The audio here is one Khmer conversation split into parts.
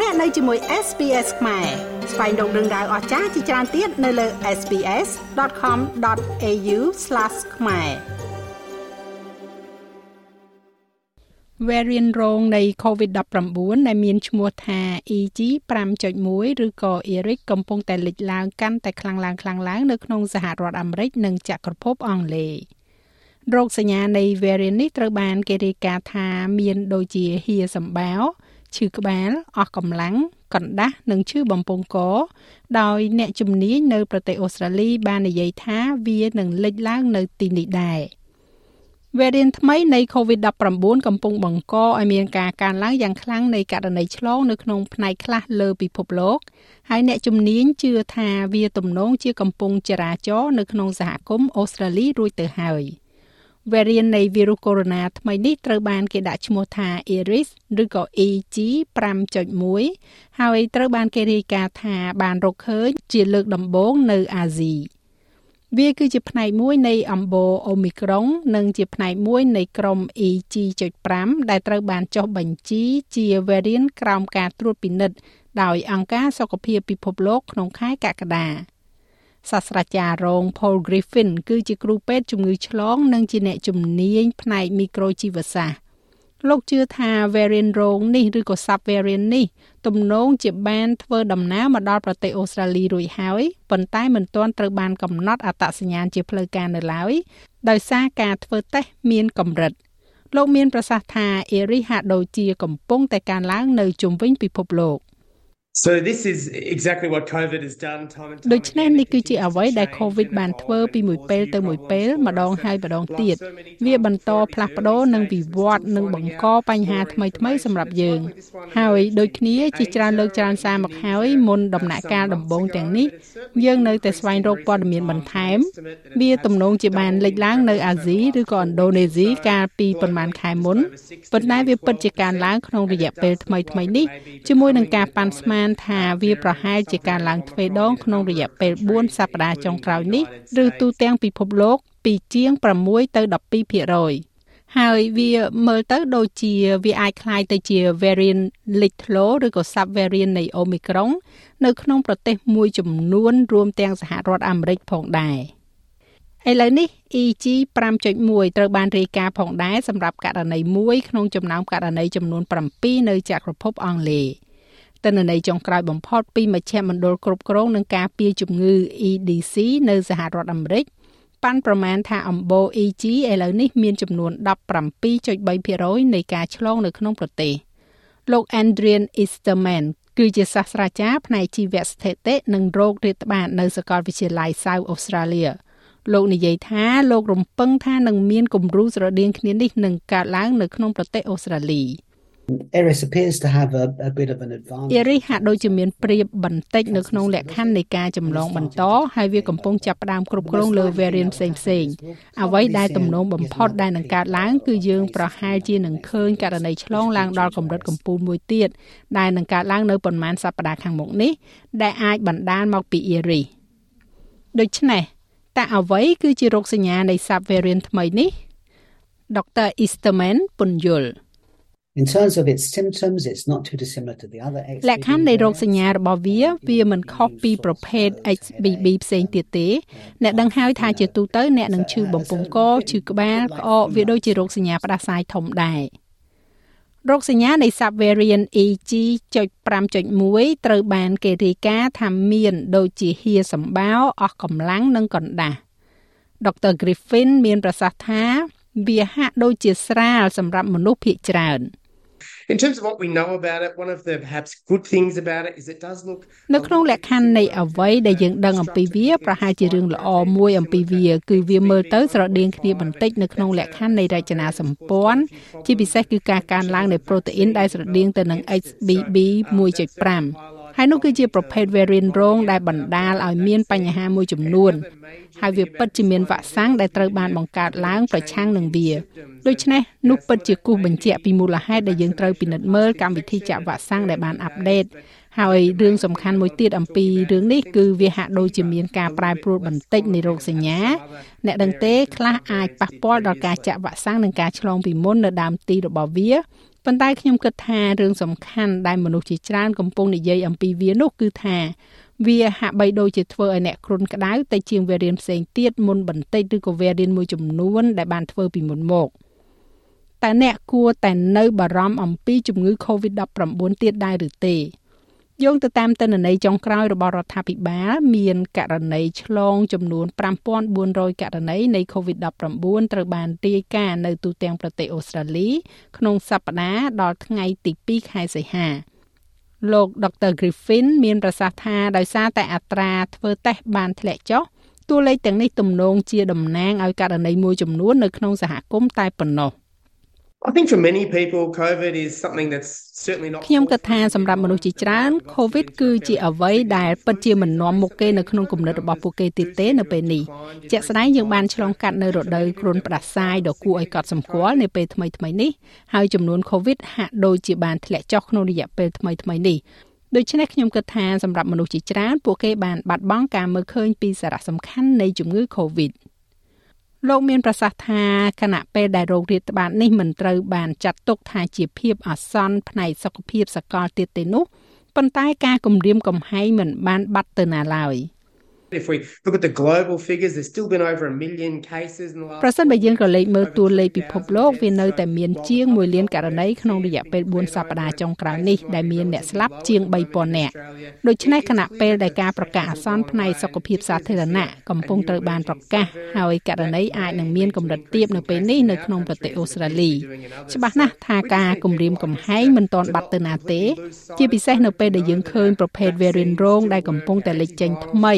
លោកអ្នកនៅជាមួយ SPS ខ្មែរស្វែងរកដឹងដៅអស្ចារ្យជាច្រើនទៀតនៅលើ SPS.com.au/ ខ្មែរ variant រងនៃ COVID-19 ដែលមានឈ្មោះថា EG5.1 ឬក៏ ERIC កំពុងតែលេចឡើងកាន់តែខ្លាំងឡើងខ្លាំងឡើងនៅក្នុងសហរដ្ឋអាមេរិកនិងចក្រភពអង់គ្លេសរោគសញ្ញានៃ variant នេះត្រូវបានគេរាយការណ៍ថាមានដូចជាហៀសម្បាវ ឈឺក្បាលអស់កម្លាំងកណ្ដាស់និងឈឺបំពង់ក ដោយអ្នកជំនាញនៅប្រទេសអូស្ត្រាលីបាននិយាយថាវានឹងលេចឡើងនៅទីនេះដែរ។ variant ថ្មីនៃ COVID-19 កំពុងបង្កឲ្យមានការកើនឡើងយ៉ាងខ្លាំងនៃករណីឆ្លងនៅក្នុងផ្នែកខ្លះលើពិភពលោកហើយអ្នកជំនាញជឿថាវាទំនងជាកំពុងចរាចរនៅក្នុងសហគមន៍អូស្ត្រាលីរួចទៅហើយ variant នៃវីរុសកូវីដ -19 ថ្មីនេះត្រូវបានគេដាក់ឈ្មោះថា Iris ឬក៏ EG5.1 ហើយត្រូវបានគេរាយការណ៍ថាបានរកឃើញជាលើកដំបូងនៅអាស៊ី។វាគឺជាផ្នែកមួយនៃអំបូរអូមីក្រុង និងជាផ្នែកមួយនៃក្រុម EG.5 ដែលត្រូវបានចុះបញ្ជីជា variant ក្រោមការត្រួតពិនិត្យដោយអង្គការសុខភាពពិភពលោកក្នុងខែកក្កដា សាស្ត្រាចារ្យរង Paul Griffin គឺជាគ្រូពេទ្យជំងឺឆ្លង និងជាអ្នកជំនាញផ្នែកមីក្រូជីវសាស្ត្រលោកជឿថា variant រងនេះឬក៏ sub variant នេះទំនងជាបានធ្វើដំណើរមកដល់ប្រទេសអូស្ត្រាលីរួចហើយប៉ុន្តែមិនទាន់ត្រូវបានកំណត់អត្តសញ្ញាណជាផ្លូវការនៅឡើយដោយសារការធ្វើតេស្តមានកម្រិតលោកមានប្រសាសន៍ថាអេរីហាក់ដូចជាកំពុងតែកើនឡើងនៅជុំវិញពិភពលោក។ So this is exactly what COVID has done time and time ដូច្នេះនេះគឺជាអ្វីដែល COVID បានធ្វើពីមួយពេលទៅមួយពេលម្ដងហើយម្ដងទៀតវាបន្តផ្លាស់ប្ដូរនិងវិវត្តនិងបង្កបញ្ហាថ្មីថ្មីសម្រាប់យើង ហើយដូចគ្នាជាច្រើនលើកច្រើនសារមកហើយមុនដំណាក់កាលដំបូងទាំងនេះយើងនៅតែស្វែងរកព័ត៌មានបន្ថែម វាទំនងជាបានលេចឡើងនៅអាស៊ីឬក៏ឥណ្ឌូនេស៊ីកាលពីប្រហែលខែមុនប៉ុន្តែវាពិតជាការឡើងក្នុងរយៈពេលថ្មីថ្មីនេះជាមួយនឹងការប៉ាន់ស្មាននថាវាប្រហែលជាការឡើងទ្វេដងក្នុងរយៈពេល4សប្តាហ៍ចុងក្រោយនេះឬទូទាំងពិភពលោកពីជាង6ទៅ12%ហើយវាមើលទៅដូចជាវាអាចคล้ายទៅជា variant លេចធ្លោឬក៏ sub variant នៃ Omicron នៅក្នុងប្រទេសមួយចំនួនរួមទាំងសហរដ្ឋអាមេរិកផងដែរឥឡូវនេះ EG 5.1ត្រូវបានរាយការណ៍ផងដែរសម្រាប់ករណីមួយក្នុងចំណោមករណីចំនួន7នៅចក្រភពអង់គ្លេស ទិន្នន័យចុងក្រោយបំផុតពីមជ្ឈមណ្ឌលគ្រប់គ្រងនឹងការពារជំងឺ EDC នៅសហរដ្ឋអាមេរិកប៉ាន់ប្រមាណថាអំបូរ EG ឥឡូវនេះមានចំនួន17.3%នៃការឆ្លងនៅក្នុងប្រទេសលោក Adrian Easterman គឺជាសាស្ត្រាចារ្យផ្នែកជីវស្ថិតិនិងរោគរាតត្បាតនៅសាកលវិទ្យាល័យ South Australia លោកនិយាយថាលោករំពឹងថានឹងមានគំរូស្រដៀងគ្នានេះនឹងកើតឡើងនៅក្នុងប្រទេសអូស្ត្រាលី។ Eris appears to have a, a bit of an advantage. Eris ហាក់ដូចជាមានប្រៀបបន្តិចនៅក្នុងលក្ខខណ្ឌនៃការចម្លងបន្តហើយវាកំពុងចាប់ផ្ដើមគ្រប់គ្រងលើ variant ផ្សេងផ្សេងអ្វីដែលទំនងបំផុតដែលនឹងកើតឡើងគឺយើងប្រហែលជានឹងឃើញករណីឆ្លងឡើងដល់កម្រិតកំពូលមួយទៀតដែលនឹងកើតឡើងនៅប្រមាណសប្តាហ៍ខាងមុខនេះដែលអាចបណ្ដាលមកពី Eris ដូច្នេះតើអ្វីគឺជារោគសញ្ញានៃ sub variant ថ្មីនេះ Dr. Easterman ពន្យល់ In terms of its symptoms, it's not too dissimilar to the other XBB. លក្ខខណ្ឌនៃរោគសញ្ញារបស់វា វាមិនខុសពីប្រភេទ XBB ផ្សេងទៀតទេអ្នកដឹងហើយថាជាទូទៅអ្នកនឹងឈឺបំពង់កឈឺក្បាលក្អកវាដូចជារោគសញ្ញាផ្ដាសាយធំដែររោគសញ្ញានៃ subvariant EG.5.1 ត្រូវបានគេរាយការណ៍ថាមាន ដូចជាហៀសម្បាវអស់កម្លាំងនិងកណ្ដាស់ Dr. Griffin មានប្រសាសន៍ថាវាហាក់ដូចជាស្រាលសម្រាប់មនុស្សភាគច្រើន។ In terms of what we know about it, one of the perhaps good things about it is it does look នៅក្នុងលក្ខខណ្ឌនៃអ្វីដែលយើងដឹងអំពីវាប្រហែលជារឿងល្អមួយអំពីវា គឺវាមើលទៅស្រដៀងគ្នាបន្តិចនៅក្នុងលក្ខខណ្ឌនៃរចនាសម្ព័ន្ធជាពិសេសគឺការកើនឡើងនៃប្រូតេអ៊ីនដែលស្រដៀងទៅនឹង XBB 1.5 ហើយនោះគឺជាប្រភេទ variant រងដែលបណ្ដាលឲ្យមានបញ្ហាមួយចំនួនហើយវាពិតជាមានវ៉ាក់សាំងដែលត្រូវបានបង្កើតឡើងប្រឆាំងនឹងវាដូច្នេះនោះពិតជាគូសបញ្ជាក់ពីមូលហេតុដែលយើងត្រូវពិនិត្យមើលកម្មវិធីចាក់វ៉ាក់សាំងដែលបានអាប់ដេតហើយរឿងសំខាន់មួយទៀតអំពីរឿងនេះគឺវាហាក់ដូចជាមានការប្រែប្រួលបន្តិចនៃរោគសញ្ញាអ្នកដឹងទេខ្លះអាចប៉ះពាល់ដល់ការចាក់វ៉ាក់សាំងនិងការឆ្លងពីមុននៅដើមទីរបស់វា ប៉ុន្តែខ្ញុំគិតថារឿងសំខាន់ដែលមនុស្សជាច្រើនកំពុងនិយាយអំពីវានោះគឺថាវាហាក់បីដូចជាធ្វើឲ្យអ្នកគ្រុនក្តៅទៅជាងវេរៀនផ្សេងទៀតមុនបន្តិចឬក៏វេរៀនមួយចំនួនដែលបានធ្វើពីមុនមកតែអ្នកគួរតែនៅបារម្ភអំពីជំងឺ Covid-19 ទៀតដែរឬទេ យោងទៅតាមទិន្នន័យចុងក្រោយរបស់រដ្ឋាភិបាលមានករណីឆ្លងចំនួន5400ករណីនៃ COVID-19 ត្រូវបានរាយការណ៍នៅទូទាំងប្រទេសអូស្ត្រាលី ក្នុងសប្តាហ៍ដល់ថ្ងៃទី2ខែសីហាលោក Dr. Griffin មានប្រសាសន៍ថាដោយសារតែអត្រាធ្វើតេស្តបានធ្លាក់ចុះតួលេខទាំងនេះទំនងជាតំណាងឲ្យករណីមួយចំនួននៅក្នុងសហគមន៍តែប៉ុណ្ណោះ។ I think for many people COVID is something that's certainly not ខ្ញុំគិតថាសម្រាប់មនុស្សជាច្រើន COVID គឺជាអ្វីដែលពិតជាមិននាំមុខគេនៅក្នុងគំនិតរបស់ពួកគេទៀតទេនៅពេលនេះជាក់ស្ដែងយើងបានឆ្លងកាត់នៅរដូវគ្រុនផ្ដាសាយដ៏គួរឲ្យកត់សម្គាល់នៅពេលថ្មីថ្មីនេះហើយចំនួន COVID ហាក់ដូចជាបានធ្លាក់ចុះក្នុងរយៈពេលថ្មីថ្មីនេះដូច្នេះខ្ញុំគិតថាសម្រាប់មនុស្សជាច្រើនពួកគេបានបាត់បង់ការមើលឃើញពីសារៈសំខាន់នៃជំងឺ COVID លោកមានប្រសាសន៍ថាគណៈពេលដែលរោគរាតត្បាតនេះមិនត្រូវបានចាត់ទុកថាជាភាពអាសន្នផ្នែកសុខភាពសកលទៀតទេនោះប៉ុន្តែការគម្រាមកំហែងមិនបានបាត់ទៅណាឡើយ។ If we look at the global figures, there's still been over a million cases in the last ប្រសិនបើយើងក៏លេខមើលតួលេខពិភពលោកវានៅតែមានជាង1លានករណីក្នុងរយៈពេល4សប្តាហ៍ចុងក្រោយនេះដែលមានអ្នកស្លាប់ជាង3000នាក់ដូច្នេះគណៈពេលដែលការប្រកាសអាសន្នផ្នែកសុខភាពសាធារណៈកំពុងត្រូវបានប្រកាសហើយករណីអាចនឹងមានកម្រិតទាបនៅពេលនេះនៅក្នុងប្រទេសអូស្ត្រាលីច្បាស់ណាស់ថាការគម្រាមកំហែងមិនទាន់បាត់ទៅណាទេ ជាពិសេសនៅពេលដែលយើងឃើញប្រភេទ variant រោងដែលកំពុងតែលេចចេញថ្មី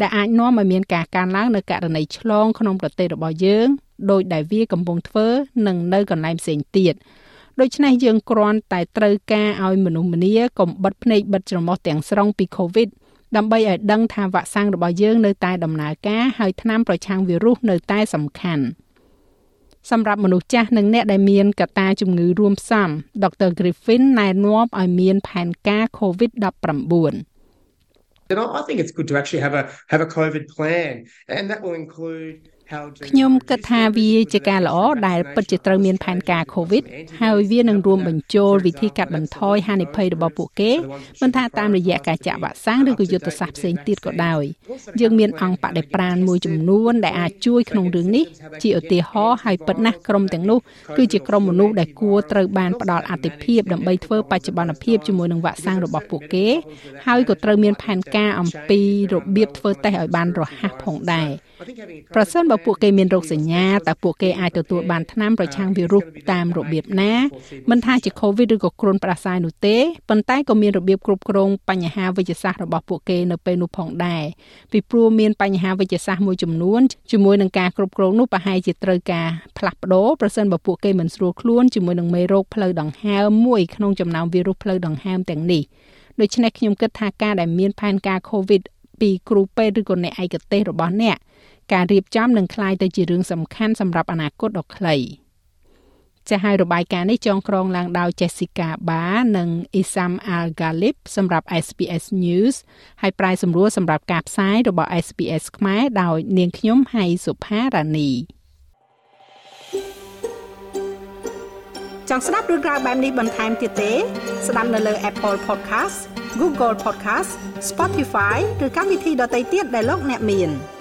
ដែលអាចនាំឲ្យមានការកើនឡើងនៅករណីឆ្លងក្នុងប្រទេសរបស់យើងដោយដែលវាកំពុងធ្វើនឹងនៅកន្លែងផ្សេងទៀតដូច្នេះយើងគ្រាន់តែត្រូវការឲ្យមនុស្សម្នាកុំបិទភ្នែកបិទច្រមុះទាំងស្រុងពី COVID ដើម្បីឲ្យដឹងថាវ៉ាក់សាំងរបស់យើងនៅតែដំណើរការហើយថ្នាំប្រឆាំងវីរុសនៅតែសំខាន់សម្រាប់មនុស្សចាស់និងអ្នកដែលមានកត្តាជំងឺរួមផ្សំ Dr. Griffin ណែនាំឲ្យមានផែនការ COVID-19 then I think it's good to actually have a have a COVID plan, and that will include ខ្ញុំគិតថាវាជាការល្អដែលពិតជាត្រូវមានផែនការ COVID ហើយវានឹងរួមបញ្ចូលវិធីកាត់បន្ថយហានិភ័យរបស់ពួកគេមិនថាតាមរយៈការចាក់វ៉ាក់សាំងឬក៏យុទ្ធសាស្ត្រផ្សេងទៀតក៏ដោយយើងមានអង្គបដិប្រាណមួយចំនួនដែលអាចជួយក្នុងរឿងនេះជាឧទាហរណ៍ហើយពិតណាស់ក្រុមទាំងនោះគឺជាក្រុមមនុស្សដែលគួរត្រូវបានផ្ដល់អតិភិបដើម្បីធ្វើបច្ចុប្បន្នភាពជាមួយនឹងវ៉ាក់សាំងរបស់ពួកគេ ហើយក៏ត្រូវមានផែនការអំពីរបៀបធ្វើតេស្តឲ្យបានរហ័សផងដែរប្រសិនបើពួកគេមានរោគសញ្ញាតើពួកគេអាចទទួលបានថ្នាំប្រឆាំងវីរុសតាមរបៀបណាមិនថាជា COVID ឬក៏គ្រុនផ្ដាសាយនោះទេប៉ុន្តែក៏មានរបៀបគ្រប់គ្រងបញ្ហាវិជ្ជសាស្ត្ររបស់ពួកគេនៅពេលនោះផងដែរពីព្រោះមានបញ្ហាវិជ្ជសាស្ត្រមួយចំនួនជាមួយនឹងការគ្រប់គ្រងនោះប្រហែលជាត្រូវការផ្លាស់ប្ដូរប្រសិនបើពួកគេមិនស្រួលខ្លួនជាមួយនឹងមេរោគផ្លូវដង្ហើមមួយក្នុងចំណោមវីរុសផ្លូវដង្ហើមទាំងនេះដូច្នេះខ្ញុំគិតថាការដែលមានផែនការ COVID ពីគ្រូពេទ្យឬក៏អ្នកឯកទេសរបស់អ្នក ការរៀបចំនឹងคล้ายទៅជារឿងសំខាន់សម្រាប់អនាគតដ៏ខ្លីចាស់ហើយរបាយការណ៍នេះចងក្រងឡើងដោយ Jessica Ba និង Isam Al Ghalib សម្រាប់ SPS News ហើយប្រាយសម្រួលសម្រាប់ការផ្សាយរបស់ SPS ខ្មែរដោយនាងខ្ញុំហៃសុផារ៉ានីចង់ស្ដាប់រឿងក្រៅបែបនេះបន្ថែមទៀតទេ ស្ដាប់នៅលើ Apple Podcast Google Podcast Spotify ឬកម្មវិធីដទៃទៀតដែលលោកអ្នកមាន។